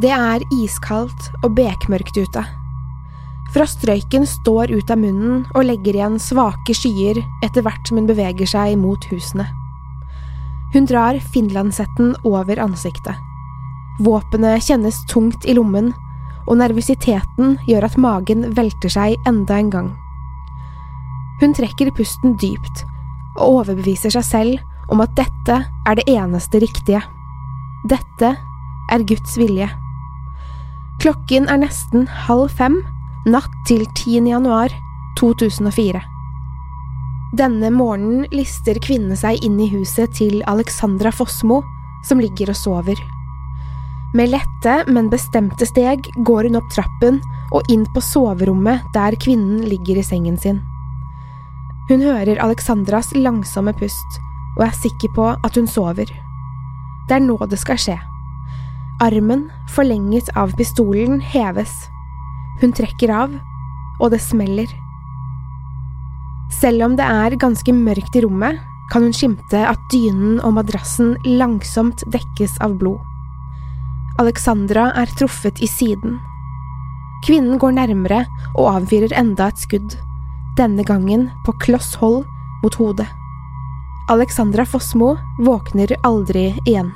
Det er iskaldt og bekmørkt ute. Frostrøyken står ut av munnen og legger igjen svake skyer etter hvert som hun beveger seg mot husene. Hun drar finlandshetten over ansiktet. Våpenet kjennes tungt i lommen, og nervøsiteten gjør at magen velter seg enda en gang. Hun trekker pusten dypt og overbeviser seg selv om at dette er det eneste riktige. Dette er Guds vilje. Klokken er nesten halv fem natt til 10. januar 2004. Denne morgenen lister kvinnen seg inn i huset til Alexandra Fossmo, som ligger og sover. Med lette, men bestemte steg går hun opp trappen og inn på soverommet der kvinnen ligger i sengen sin. Hun hører Alexandras langsomme pust og er sikker på at hun sover. Det er nå det skal skje. Armen, forlenget av pistolen, heves. Hun trekker av, og det smeller. Selv om det er ganske mørkt i rommet, kan hun skimte at dynen og madrassen langsomt dekkes av blod. Alexandra er truffet i siden. Kvinnen går nærmere og avfyrer enda et skudd, denne gangen på kloss hold mot hodet. Alexandra Fossmo våkner aldri igjen.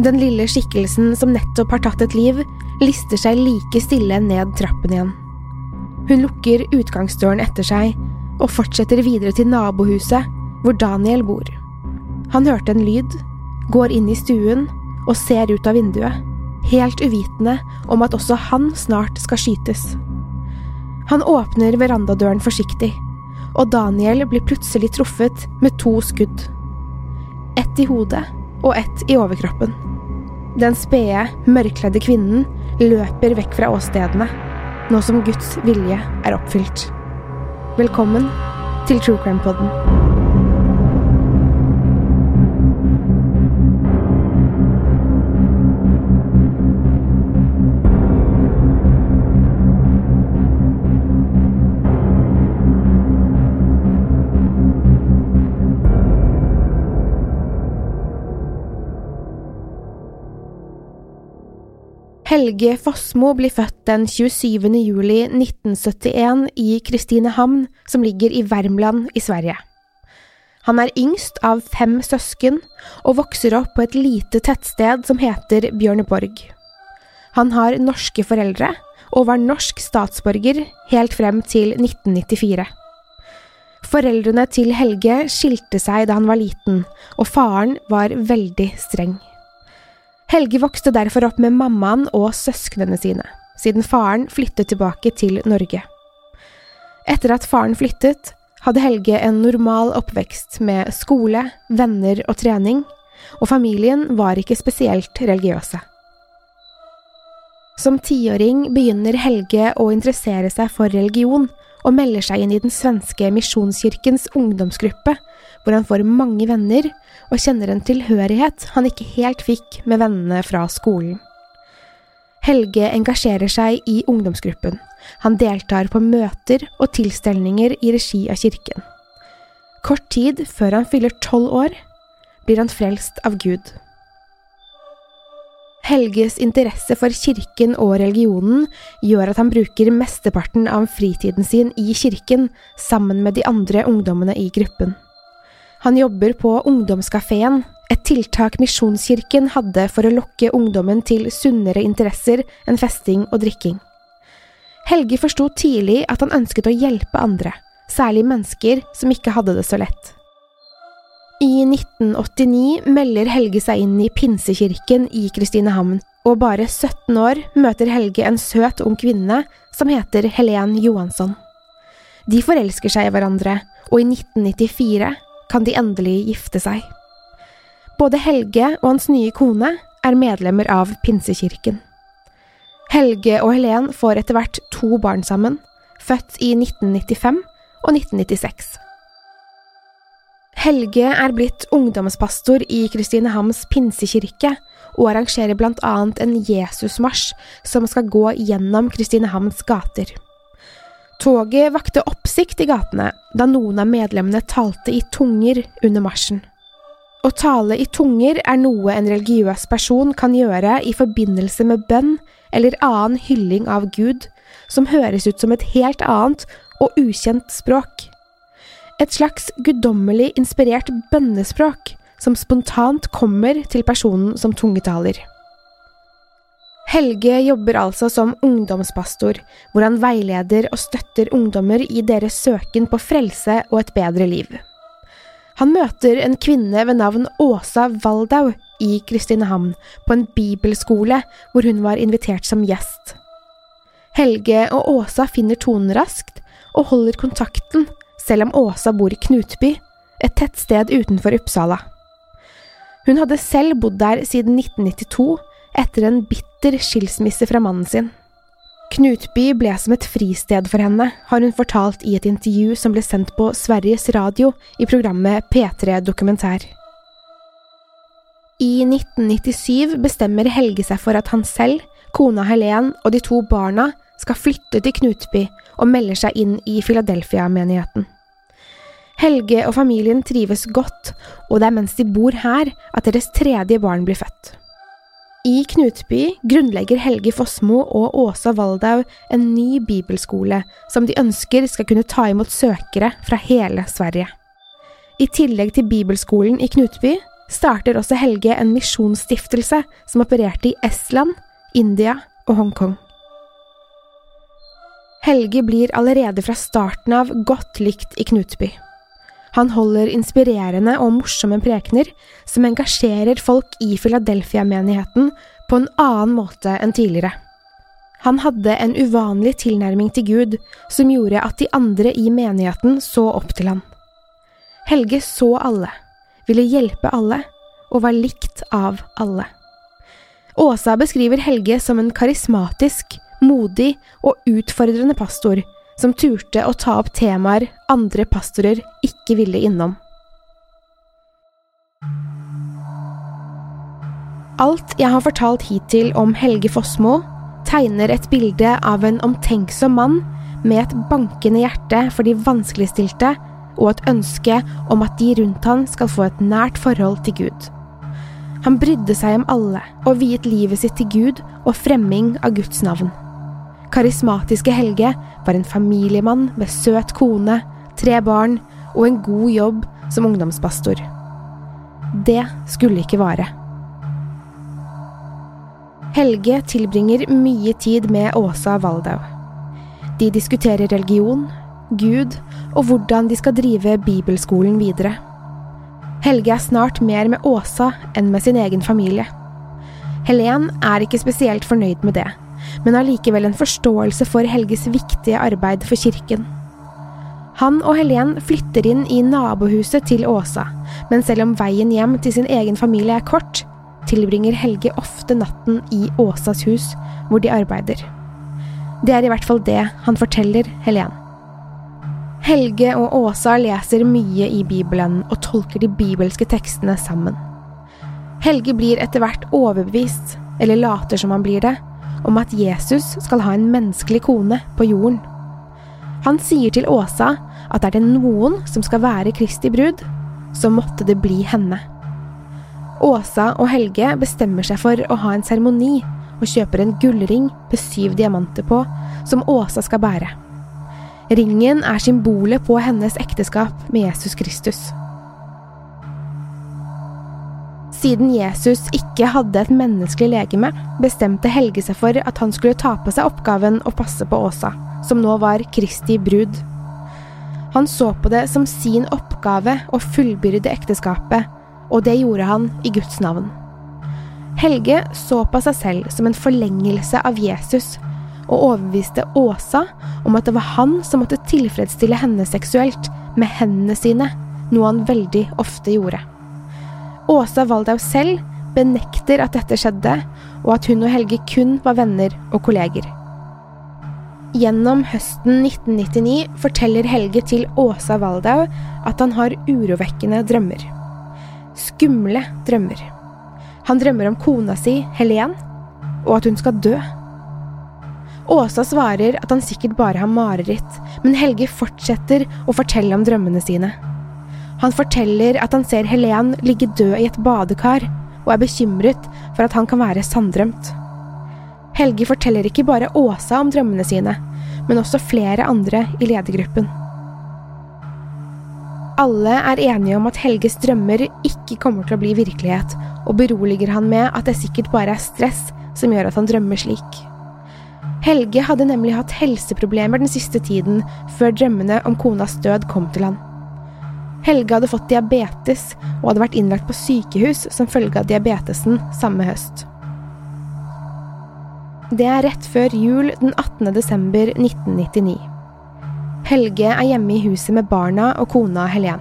Den lille skikkelsen som nettopp har tatt et liv, lister seg like stille ned trappen igjen. Hun lukker utgangsdøren etter seg og fortsetter videre til nabohuset, hvor Daniel bor. Han hørte en lyd, går inn i stuen og ser ut av vinduet, helt uvitende om at også han snart skal skytes. Han åpner verandadøren forsiktig, og Daniel blir plutselig truffet med to skudd. Ett i hodet og ett i overkroppen. Den spede, mørkledde kvinnen løper vekk fra åstedene, nå som Guds vilje er oppfylt. Velkommen til True Crime Podden. Helge Fossmo blir født den 27. juli 1971 i Kristinehamn, som ligger i Värmland i Sverige. Han er yngst av fem søsken og vokser opp på et lite tettsted som heter Bjørneborg. Han har norske foreldre og var norsk statsborger helt frem til 1994. Foreldrene til Helge skilte seg da han var liten, og faren var veldig streng. Helge vokste derfor opp med mammaen og søsknene sine, siden faren flyttet tilbake til Norge. Etter at faren flyttet, hadde Helge en normal oppvekst med skole, venner og trening, og familien var ikke spesielt religiøse. Som tiåring begynner Helge å interessere seg for religion, og melder seg inn i den svenske misjonskirkens ungdomsgruppe, hvor han får mange venner og kjenner en tilhørighet han ikke helt fikk med vennene fra skolen. Helge engasjerer seg i ungdomsgruppen. Han deltar på møter og tilstelninger i regi av kirken. Kort tid før han fyller tolv år, blir han frelst av Gud. Helges interesse for kirken og religionen gjør at han bruker mesteparten av fritiden sin i kirken sammen med de andre ungdommene i gruppen. Han jobber på Ungdomskafeen, et tiltak Misjonskirken hadde for å lokke ungdommen til sunnere interesser enn festing og drikking. Helge forsto tidlig at han ønsket å hjelpe andre, særlig mennesker som ikke hadde det så lett. I 1989 melder Helge seg inn i Pinsekirken i Kristinehamn, og bare 17 år møter Helge en søt ung kvinne som heter Helen Johansson. De forelsker seg i hverandre, og i 1994 kan de endelig gifte seg. Både Helge og hans nye kone er medlemmer av Pinsekirken. Helge og Helen får etter hvert to barn sammen, født i 1995 og 1996. Helge er blitt ungdomspastor i Kristinehamns pinsekirke og arrangerer blant annet en Jesusmarsj som skal gå gjennom Kristinehamns gater. Toget vakte oppsikt i gatene da noen av medlemmene talte i tunger under marsjen. Å tale i tunger er noe en religiøs person kan gjøre i forbindelse med bønn eller annen hylling av Gud, som høres ut som et helt annet og ukjent språk et slags guddommelig inspirert bønnespråk som spontant kommer til personen som tungetaler. Helge jobber altså som ungdomspastor, hvor han veileder og støtter ungdommer i deres søken på frelse og et bedre liv. Han møter en kvinne ved navn Åsa Waldau i Kristinehamn på en bibelskole hvor hun var invitert som gjest. Helge og Åsa finner tonen raskt og holder kontakten selv om Åsa bor i Knutby, et tettsted utenfor Uppsala. Hun hadde selv bodd der siden 1992, etter en bitter skilsmisse fra mannen sin. Knutby ble som et fristed for henne, har hun fortalt i et intervju som ble sendt på Sveriges Radio i programmet P3 Dokumentær. I 1997 bestemmer Helge seg for at han selv, kona Helen og de to barna skal flytte til Knutby og melder seg inn i Philadelphia-menigheten. Helge og familien trives godt, og det er mens de bor her at deres tredje barn blir født. I Knutby grunnlegger Helge Fossmo og Åsa Waldau en ny bibelskole som de ønsker skal kunne ta imot søkere fra hele Sverige. I tillegg til bibelskolen i Knutby starter også Helge en misjonsstiftelse som opererte i Estland, India og Hongkong. Helge blir allerede fra starten av godt likt i Knutby. Han holder inspirerende og morsomme prekener som engasjerer folk i Philadelphia-menigheten på en annen måte enn tidligere. Han hadde en uvanlig tilnærming til Gud som gjorde at de andre i menigheten så opp til ham. Helge så alle, ville hjelpe alle og var likt av alle. Åsa beskriver Helge som en karismatisk, modig og utfordrende pastor som turte å ta opp temaer andre pastorer ikke ville innom. Alt jeg har fortalt hittil om Helge Fossmo, tegner et bilde av en omtenksom mann med et bankende hjerte for de vanskeligstilte og et ønske om at de rundt han skal få et nært forhold til Gud. Han brydde seg om alle og viet livet sitt til Gud og fremming av Guds navn. Karismatiske Helge var en familiemann med søt kone, tre barn og en god jobb som ungdomspastor. Det skulle ikke vare. Helge tilbringer mye tid med Åsa Waldau. De diskuterer religion, Gud og hvordan de skal drive bibelskolen videre. Helge er snart mer med Åsa enn med sin egen familie. Helen er ikke spesielt fornøyd med det men har likevel en forståelse for Helges viktige arbeid for kirken. Han og Helen flytter inn i nabohuset til Åsa, men selv om veien hjem til sin egen familie er kort, tilbringer Helge ofte natten i Åsas hus, hvor de arbeider. Det er i hvert fall det han forteller Helen. Helge og Åsa leser mye i Bibelen og tolker de bibelske tekstene sammen. Helge blir etter hvert overbevist, eller later som han blir det, om at Jesus skal ha en menneskelig kone på jorden. Han sier til Åsa at er det noen som skal være Kristi brud, så måtte det bli henne. Åsa og Helge bestemmer seg for å ha en seremoni og kjøper en gullring med syv diamanter på, som Åsa skal bære. Ringen er symbolet på hennes ekteskap med Jesus Kristus. Siden Jesus ikke hadde et menneskelig legeme, bestemte Helge seg for at han skulle ta på seg oppgaven å passe på Åsa, som nå var Kristi brud. Han så på det som sin oppgave å fullbyrde ekteskapet, og det gjorde han i Guds navn. Helge så på seg selv som en forlengelse av Jesus, og overbeviste Åsa om at det var han som måtte tilfredsstille henne seksuelt med hendene sine, noe han veldig ofte gjorde. Åsa Waldau selv benekter at dette skjedde, og at hun og Helge kun var venner og kolleger. Gjennom høsten 1999 forteller Helge til Åsa Waldau at han har urovekkende drømmer. Skumle drømmer. Han drømmer om kona si, Helen, og at hun skal dø. Åsa svarer at han sikkert bare har mareritt, men Helge fortsetter å fortelle om drømmene sine. Han forteller at han ser Helen ligge død i et badekar, og er bekymret for at han kan være sanndrømt. Helge forteller ikke bare Åsa om drømmene sine, men også flere andre i ledergruppen. Alle er enige om at Helges drømmer ikke kommer til å bli virkelighet, og beroliger han med at det sikkert bare er stress som gjør at han drømmer slik. Helge hadde nemlig hatt helseproblemer den siste tiden, før drømmene om konas død kom til han. Helge hadde fått diabetes og hadde vært innlagt på sykehus som følge av diabetesen samme høst. Det er rett før jul den 18. desember 1999. Helge er hjemme i huset med barna og kona Helen.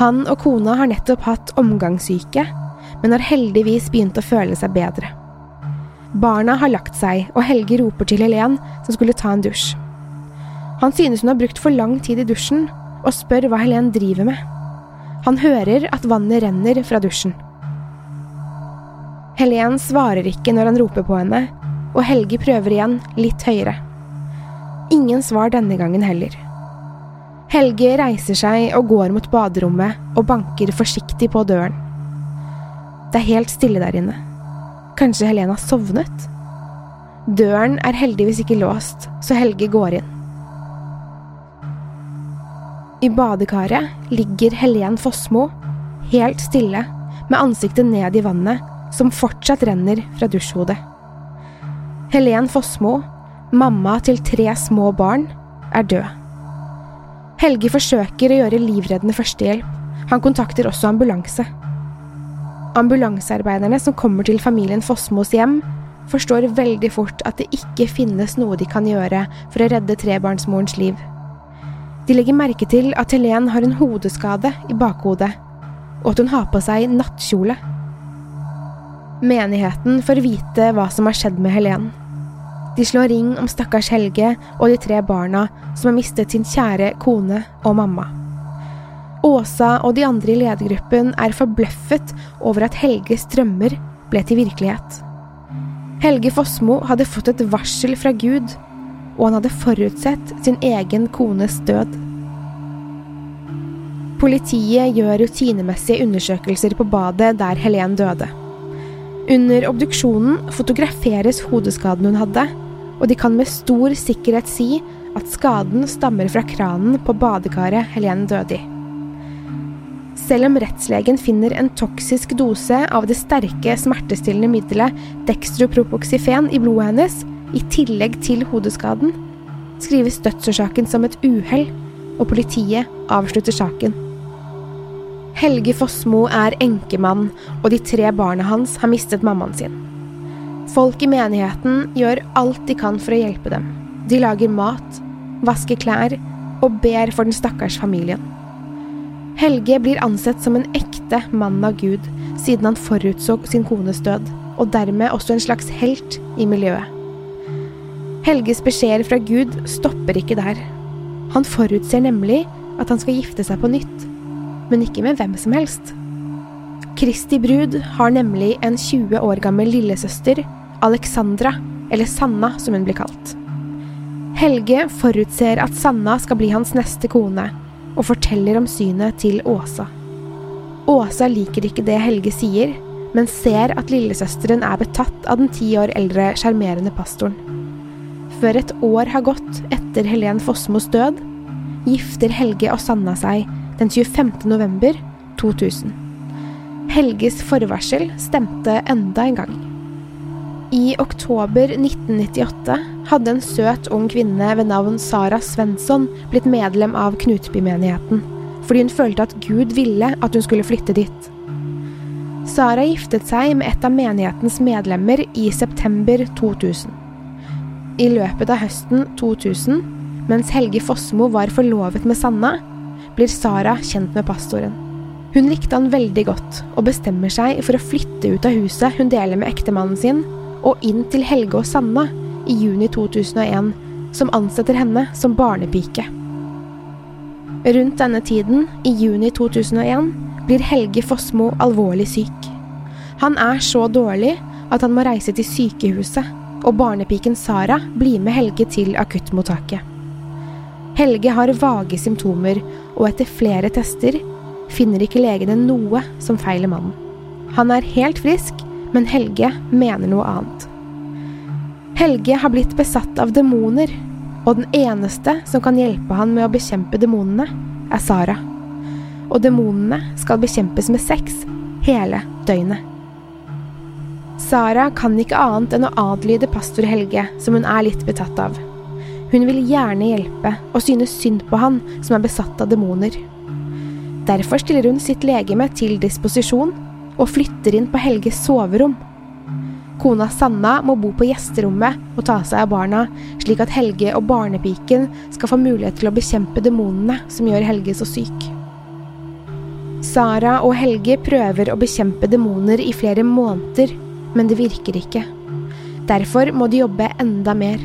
Han og kona har nettopp hatt omgangssyke, men har heldigvis begynt å føle seg bedre. Barna har lagt seg, og Helge roper til Helen, som skulle ta en dusj. Han synes hun har brukt for lang tid i dusjen, og spør hva Helen driver med. Han hører at vannet renner fra dusjen. Helen svarer ikke når han roper på henne, og Helge prøver igjen, litt høyere. Ingen svar denne gangen heller. Helge reiser seg og går mot baderommet og banker forsiktig på døren. Det er helt stille der inne. Kanskje Helen har sovnet? Døren er heldigvis ikke låst, så Helge går inn. I badekaret ligger Helen Fossmo, helt stille, med ansiktet ned i vannet, som fortsatt renner fra dusjhodet. Helen Fossmo, mamma til tre små barn, er død. Helge forsøker å gjøre livreddende førstehjelp. Han kontakter også ambulanse. Ambulansearbeiderne som kommer til familien Fossmos hjem, forstår veldig fort at det ikke finnes noe de kan gjøre for å redde trebarnsmorens liv. De legger merke til at Helen har en hodeskade i bakhodet, og at hun har på seg nattkjole. Menigheten får vite hva som har skjedd med Helen. De slår ring om stakkars Helge og de tre barna som har mistet sin kjære kone og mamma. Åsa og de andre i ledergruppen er forbløffet over at Helges drømmer ble til virkelighet. Helge Fossmo hadde fått et varsel fra Gud og han hadde forutsett sin egen kones død. Politiet gjør rutinemessige undersøkelser på badet der Helen døde. Under obduksjonen fotograferes hodeskaden hun hadde, og de kan med stor sikkerhet si at skaden stammer fra kranen på badekaret Helen døde i. Selv om rettslegen finner en toksisk dose av det sterke smertestillende middelet dextropropoxifen i blodet hennes, i tillegg til hodeskaden, skrives dødsårsaken som et uhell, og politiet avslutter saken. Helge Fossmo er enkemann, og de tre barna hans har mistet mammaen sin. Folk i menigheten gjør alt de kan for å hjelpe dem. De lager mat, vasker klær og ber for den stakkars familien. Helge blir ansett som en ekte mann av Gud, siden han forutså sin kones død, og dermed også en slags helt i miljøet. Helges beskjeder fra Gud stopper ikke der. Han forutser nemlig at han skal gifte seg på nytt, men ikke med hvem som helst. Kristi brud har nemlig en 20 år gammel lillesøster Alexandra, eller Sanna som hun blir kalt. Helge forutser at Sanna skal bli hans neste kone, og forteller om synet til Åsa. Åsa liker ikke det Helge sier, men ser at lillesøsteren er betatt av den ti år eldre sjarmerende pastoren. Før et år har gått etter Helen Fossmos død, gifter Helge og Sanna seg den 25. november 2000. Helges forvarsel stemte enda en gang. I oktober 1998 hadde en søt ung kvinne ved navn Sara Svensson blitt medlem av Knutbymenigheten, fordi hun følte at Gud ville at hun skulle flytte dit. Sara giftet seg med et av menighetens medlemmer i september 2000. I løpet av høsten 2000, mens Helge Fossmo var forlovet med Sanna, blir Sara kjent med pastoren. Hun likte han veldig godt, og bestemmer seg for å flytte ut av huset hun deler med ektemannen sin, og inn til Helge og Sanna i juni 2001, som ansetter henne som barnepike. Rundt denne tiden, i juni 2001, blir Helge Fossmo alvorlig syk. Han er så dårlig at han må reise til sykehuset, og barnepiken Sara blir med Helge til akuttmottaket. Helge har vage symptomer, og etter flere tester finner ikke legene noe som feiler mannen. Han er helt frisk, men Helge mener noe annet. Helge har blitt besatt av demoner, og den eneste som kan hjelpe han med å bekjempe demonene, er Sara. Og demonene skal bekjempes med sex hele døgnet. Sara kan ikke annet enn å adlyde pastor Helge, som hun er litt betatt av. Hun vil gjerne hjelpe, og synes synd på han som er besatt av demoner. Derfor stiller hun sitt legeme til disposisjon og flytter inn på Helges soverom. Kona Sanna må bo på gjesterommet og ta seg av barna, slik at Helge og barnepiken skal få mulighet til å bekjempe demonene som gjør Helge så syk. Sara og Helge prøver å bekjempe demoner i flere måneder, men det virker ikke. Derfor må de jobbe enda mer.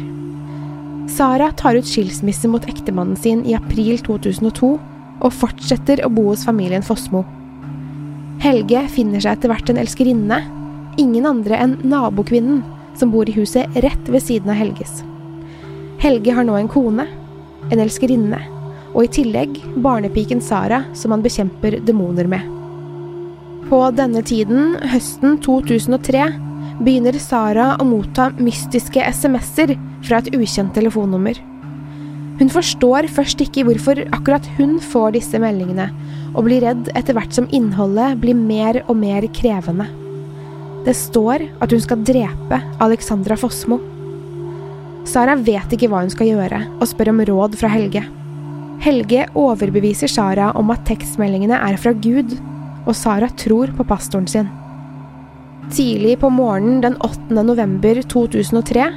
Sara tar ut skilsmisse mot ektemannen sin i april 2002 og fortsetter å bo hos familien Fossmo. Helge finner seg etter hvert en elskerinne, ingen andre enn nabokvinnen som bor i huset rett ved siden av Helges. Helge har nå en kone, en elskerinne, og i tillegg barnepiken Sara som han bekjemper demoner med. På denne tiden, høsten 2003, begynner Sara å motta mystiske SMS-er fra et ukjent telefonnummer. Hun forstår først ikke hvorfor akkurat hun får disse meldingene, og blir redd etter hvert som innholdet blir mer og mer krevende. Det står at hun skal drepe Alexandra Fossmo. Sara vet ikke hva hun skal gjøre, og spør om råd fra Helge. Helge overbeviser Sara om at tekstmeldingene er fra Gud, og Sara tror på pastoren sin. Tidlig på morgenen den 8. november 2003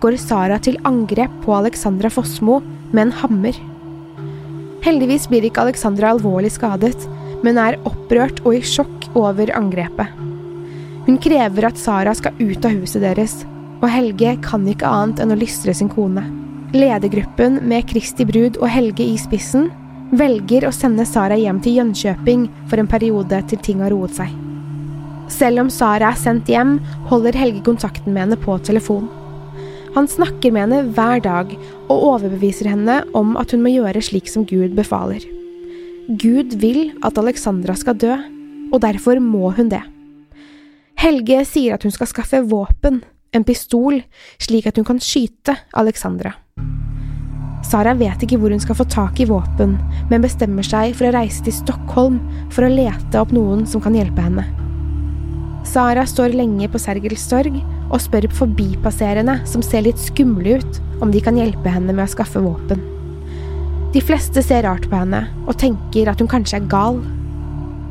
går Sara til angrep på Alexandra Fossmo med en hammer. Heldigvis blir ikke Alexandra alvorlig skadet, men er opprørt og i sjokk over angrepet. Hun krever at Sara skal ut av huset deres, og Helge kan ikke annet enn å lystre sin kone. Ledergruppen med Kristi Brud og Helge i spissen velger å sende Sara hjem til Jönköping for en periode til ting har roet seg. Selv om Sara er sendt hjem, holder Helge kontakten med henne på telefon. Han snakker med henne hver dag og overbeviser henne om at hun må gjøre slik som Gud befaler. Gud vil at Alexandra skal dø, og derfor må hun det. Helge sier at hun skal skaffe våpen, en pistol, slik at hun kan skyte Alexandra. Sara vet ikke hvor hun skal få tak i våpen, men bestemmer seg for å reise til Stockholm for å lete opp noen som kan hjelpe henne. Sara står lenge på Sergels torg og spør forbipasserende som ser litt skumle ut, om de kan hjelpe henne med å skaffe våpen. De fleste ser rart på henne og tenker at hun kanskje er gal.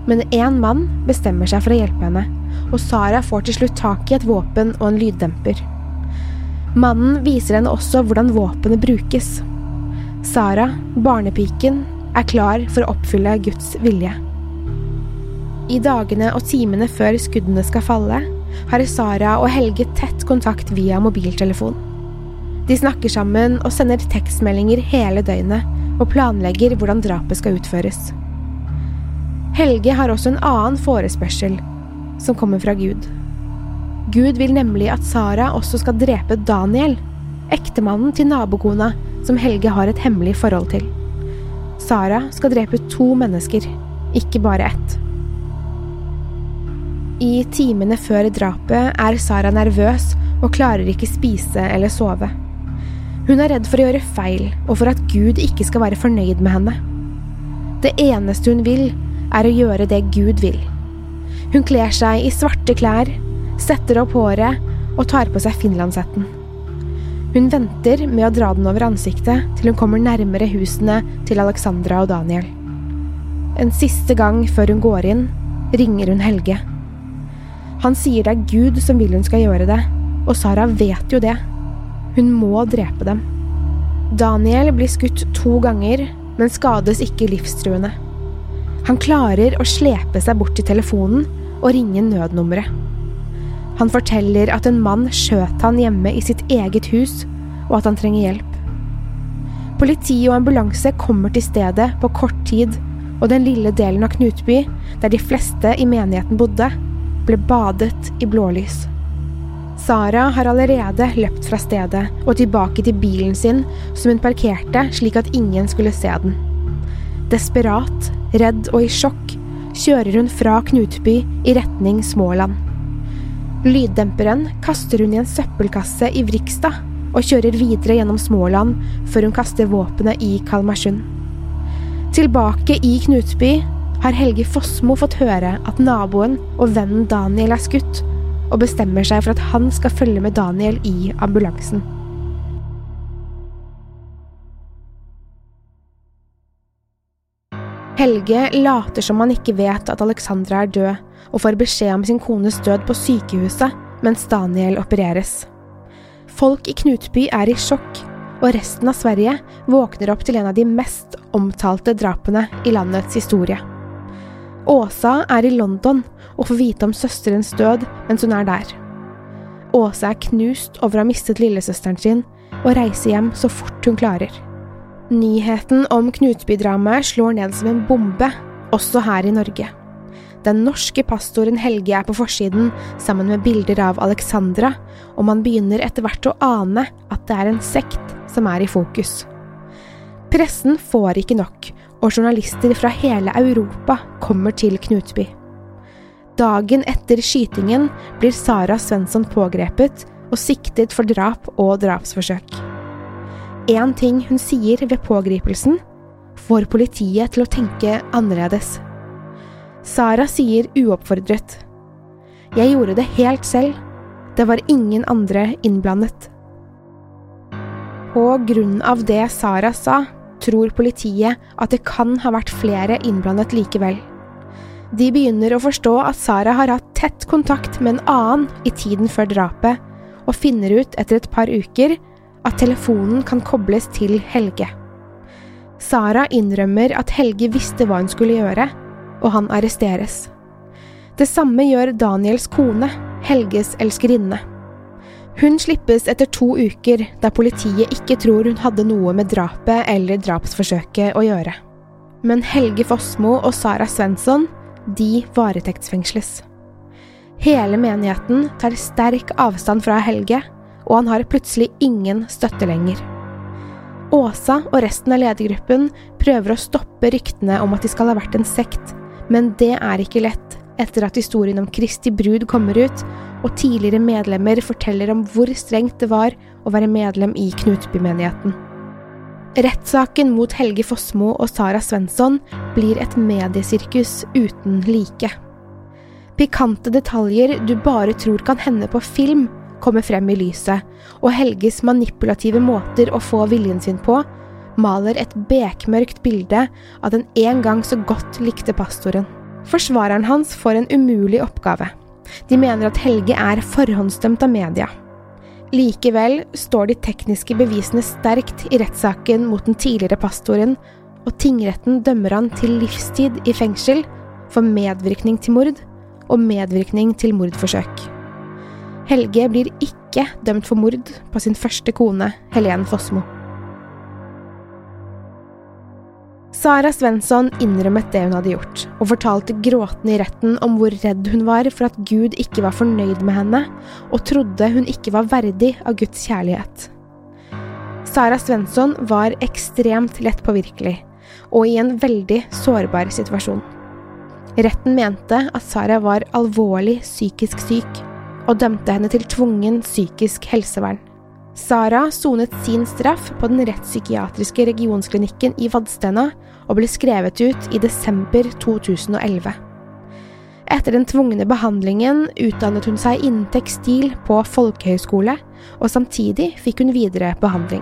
Men én mann bestemmer seg for å hjelpe henne, og Sara får til slutt tak i et våpen og en lyddemper. Mannen viser henne også hvordan våpenet brukes. Sara, barnepiken, er klar for å oppfylle Guds vilje. I dagene og timene før skuddene skal falle, har Sara og Helge tett kontakt via mobiltelefon. De snakker sammen og sender tekstmeldinger hele døgnet og planlegger hvordan drapet skal utføres. Helge har også en annen forespørsel, som kommer fra Gud. Gud vil nemlig at Sara også skal drepe Daniel, ektemannen til nabokona som Helge har et hemmelig forhold til. Sara skal drepe to mennesker, ikke bare ett. I timene før drapet er Sara nervøs og klarer ikke spise eller sove. Hun er redd for å gjøre feil og for at Gud ikke skal være fornøyd med henne. Det eneste hun vil, er å gjøre det Gud vil. Hun kler seg i svarte klær, setter opp håret og tar på seg finlandshetten. Hun venter med å dra den over ansiktet til hun kommer nærmere husene til Alexandra og Daniel. En siste gang før hun går inn, ringer hun Helge. Han sier det er Gud som vil hun skal gjøre det, og Sara vet jo det. Hun må drepe dem. Daniel blir skutt to ganger, men skades ikke livstruende. Han klarer å slepe seg bort til telefonen og ringe nødnummeret. Han forteller at en mann skjøt han hjemme i sitt eget hus, og at han trenger hjelp. Politi og ambulanse kommer til stedet på kort tid, og den lille delen av Knutby, der de fleste i menigheten bodde, ble badet i blålys. Sara har allerede løpt fra stedet og tilbake til bilen sin, som hun parkerte slik at ingen skulle se den. Desperat, redd og i sjokk kjører hun fra Knutby i retning Småland. Lyddemperen kaster hun i en søppelkasse i Vrikstad og kjører videre gjennom Småland før hun kaster våpenet i Kalmarsund. Tilbake i Knutby har Helge Fossmo fått høre at naboen og vennen Daniel er skutt, og bestemmer seg for at han skal følge med Daniel i ambulansen. Helge later som han ikke vet at Alexandra er død, og får beskjed om sin kones død på sykehuset mens Daniel opereres. Folk i Knutby er i sjokk, og resten av Sverige våkner opp til en av de mest omtalte drapene i landets historie. Åsa er i London og får vite om søsterens død mens hun er der. Åsa er knust over å ha mistet lillesøsteren sin, og reiser hjem så fort hun klarer. Nyheten om Knutby-dramaet slår ned som en bombe, også her i Norge. Den norske pastoren Helge er på forsiden sammen med bilder av Alexandra, og man begynner etter hvert å ane at det er en sekt som er i fokus. Pressen får ikke nok, og journalister fra hele Europa kommer til Knutby. Dagen etter skytingen blir Sara Svensson pågrepet og siktet for drap og drapsforsøk. Én ting hun sier ved pågripelsen, får politiet til å tenke annerledes. Sara sier uoppfordret. Jeg gjorde det helt selv. Det var ingen andre innblandet. På grunn av det Sara sa, tror politiet at det kan ha vært flere innblandet likevel. De begynner å forstå at Sara har hatt tett kontakt med en annen i tiden før drapet, og finner ut etter et par uker at telefonen kan kobles til Helge. Sara innrømmer at Helge visste hva hun skulle gjøre, og han arresteres. Det samme gjør Daniels kone, Helges elskerinne. Hun slippes etter to uker, da politiet ikke tror hun hadde noe med drapet eller drapsforsøket å gjøre. Men Helge Fossmo og Sara Svensson, de varetektsfengsles. Hele menigheten tar sterk avstand fra Helge, og han har plutselig ingen støtte lenger. Åsa og resten av ledergruppen prøver å stoppe ryktene om at de skal ha vært en sekt, men det er ikke lett etter at historien om Kristi brud kommer ut, og tidligere medlemmer forteller om hvor strengt det var å være medlem i Knutby-menigheten. Rettssaken mot Helge Fossmo og Sara Svensson blir et mediesirkus uten like. Pikante detaljer du bare tror kan hende på film, kommer frem i lyset, og Helges manipulative måter å få viljen sin på maler et bekmørkt bilde av den en gang så godt likte pastoren. Forsvareren hans får en umulig oppgave. De mener at Helge er forhåndsdømt av media. Likevel står de tekniske bevisene sterkt i rettssaken mot den tidligere pastoren, og tingretten dømmer han til livstid i fengsel for medvirkning til mord og medvirkning til mordforsøk. Helge blir ikke dømt for mord på sin første kone, Helen Fossmo. Sara Svensson innrømmet det hun hadde gjort, og fortalte gråtende i retten om hvor redd hun var for at Gud ikke var fornøyd med henne, og trodde hun ikke var verdig av Guds kjærlighet. Sara Svensson var ekstremt lett påvirkelig, og i en veldig sårbar situasjon. Retten mente at Sara var alvorlig psykisk syk, og dømte henne til tvungen psykisk helsevern. Sara sonet sin straff på den rettspsykiatriske regionsklinikken i Vadstena og ble skrevet ut i desember 2011. Etter den tvungne behandlingen utdannet hun seg innen tekstil på folkehøyskole, og samtidig fikk hun videre behandling.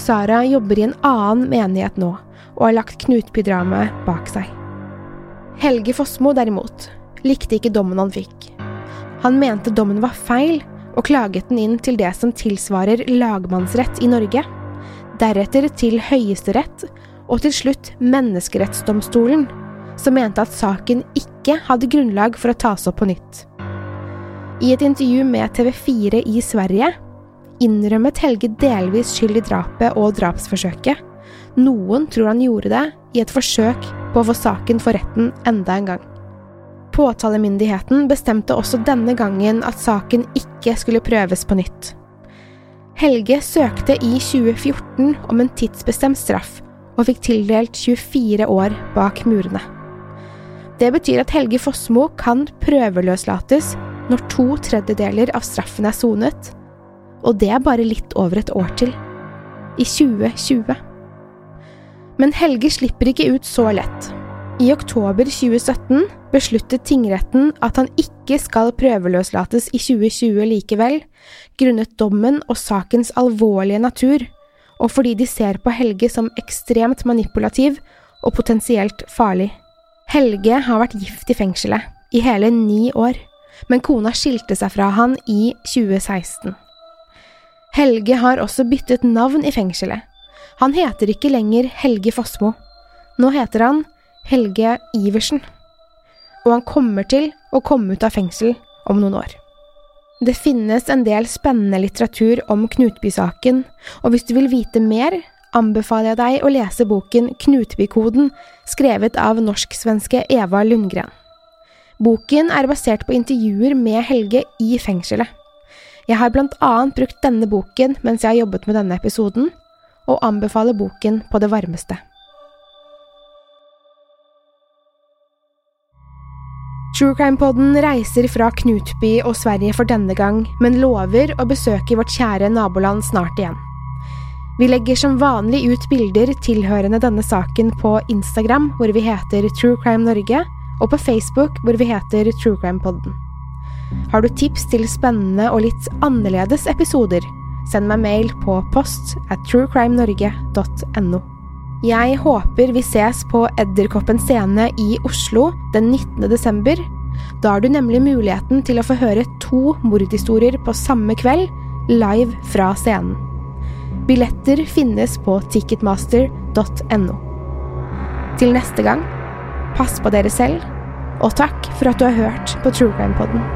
Sara jobber i en annen menighet nå, og har lagt Knutby-dramaet bak seg. Helge Fossmo derimot likte ikke dommen han fikk. Han mente dommen var feil, og klaget den inn til det som tilsvarer lagmannsrett i Norge, deretter til Høyesterett, og til slutt Menneskerettsdomstolen, som mente at saken ikke hadde grunnlag for å tas opp på nytt. I et intervju med TV4 i Sverige innrømmet Helge delvis skyld i drapet og drapsforsøket. Noen tror han gjorde det i et forsøk på å få saken for retten enda en gang. Påtalemyndigheten bestemte også denne gangen at saken ikke skulle prøves på nytt. Helge søkte i 2014 om en tidsbestemt straff, og fikk tildelt 24 år bak murene. Det betyr at Helge Fossmo kan prøveløslates når to tredjedeler av straffen er sonet, og det er bare litt over et år til. I 2020. Men Helge slipper ikke ut så lett. I oktober 2017 besluttet tingretten at han ikke skal prøveløslates i 2020 likevel, grunnet dommen og sakens alvorlige natur, og fordi de ser på Helge som ekstremt manipulativ og potensielt farlig. Helge har vært gift i fengselet, i hele ni år, men kona skilte seg fra han i 2016. Helge har også byttet navn i fengselet. Han heter ikke lenger Helge Fossmo. Nå heter han Helge Iversen. Og han kommer til å komme ut av fengsel om noen år. Det finnes en del spennende litteratur om Knutby-saken, og hvis du vil vite mer, anbefaler jeg deg å lese boken Knutby-koden, skrevet av norsk-svenske Eva Lundgren. Boken er basert på intervjuer med Helge i fengselet. Jeg har blant annet brukt denne boken mens jeg har jobbet med denne episoden, og anbefaler boken på det varmeste. True Crime-podden reiser fra Knutby og Sverige for denne gang, men lover å besøke vårt kjære naboland snart igjen. Vi legger som vanlig ut bilder tilhørende denne saken på Instagram, hvor vi heter True Crime Norge, og på Facebook, hvor vi heter True Crime Podden. Har du tips til spennende og litt annerledes episoder, send meg mail på post at truecrimenorge.no. Jeg håper vi ses på Edderkoppen scene i Oslo den 19. desember. Da har du nemlig muligheten til å få høre to mordhistorier på samme kveld, live fra scenen. Billetter finnes på ticketmaster.no. Til neste gang, pass på dere selv, og takk for at du har hørt på True Crime Podden.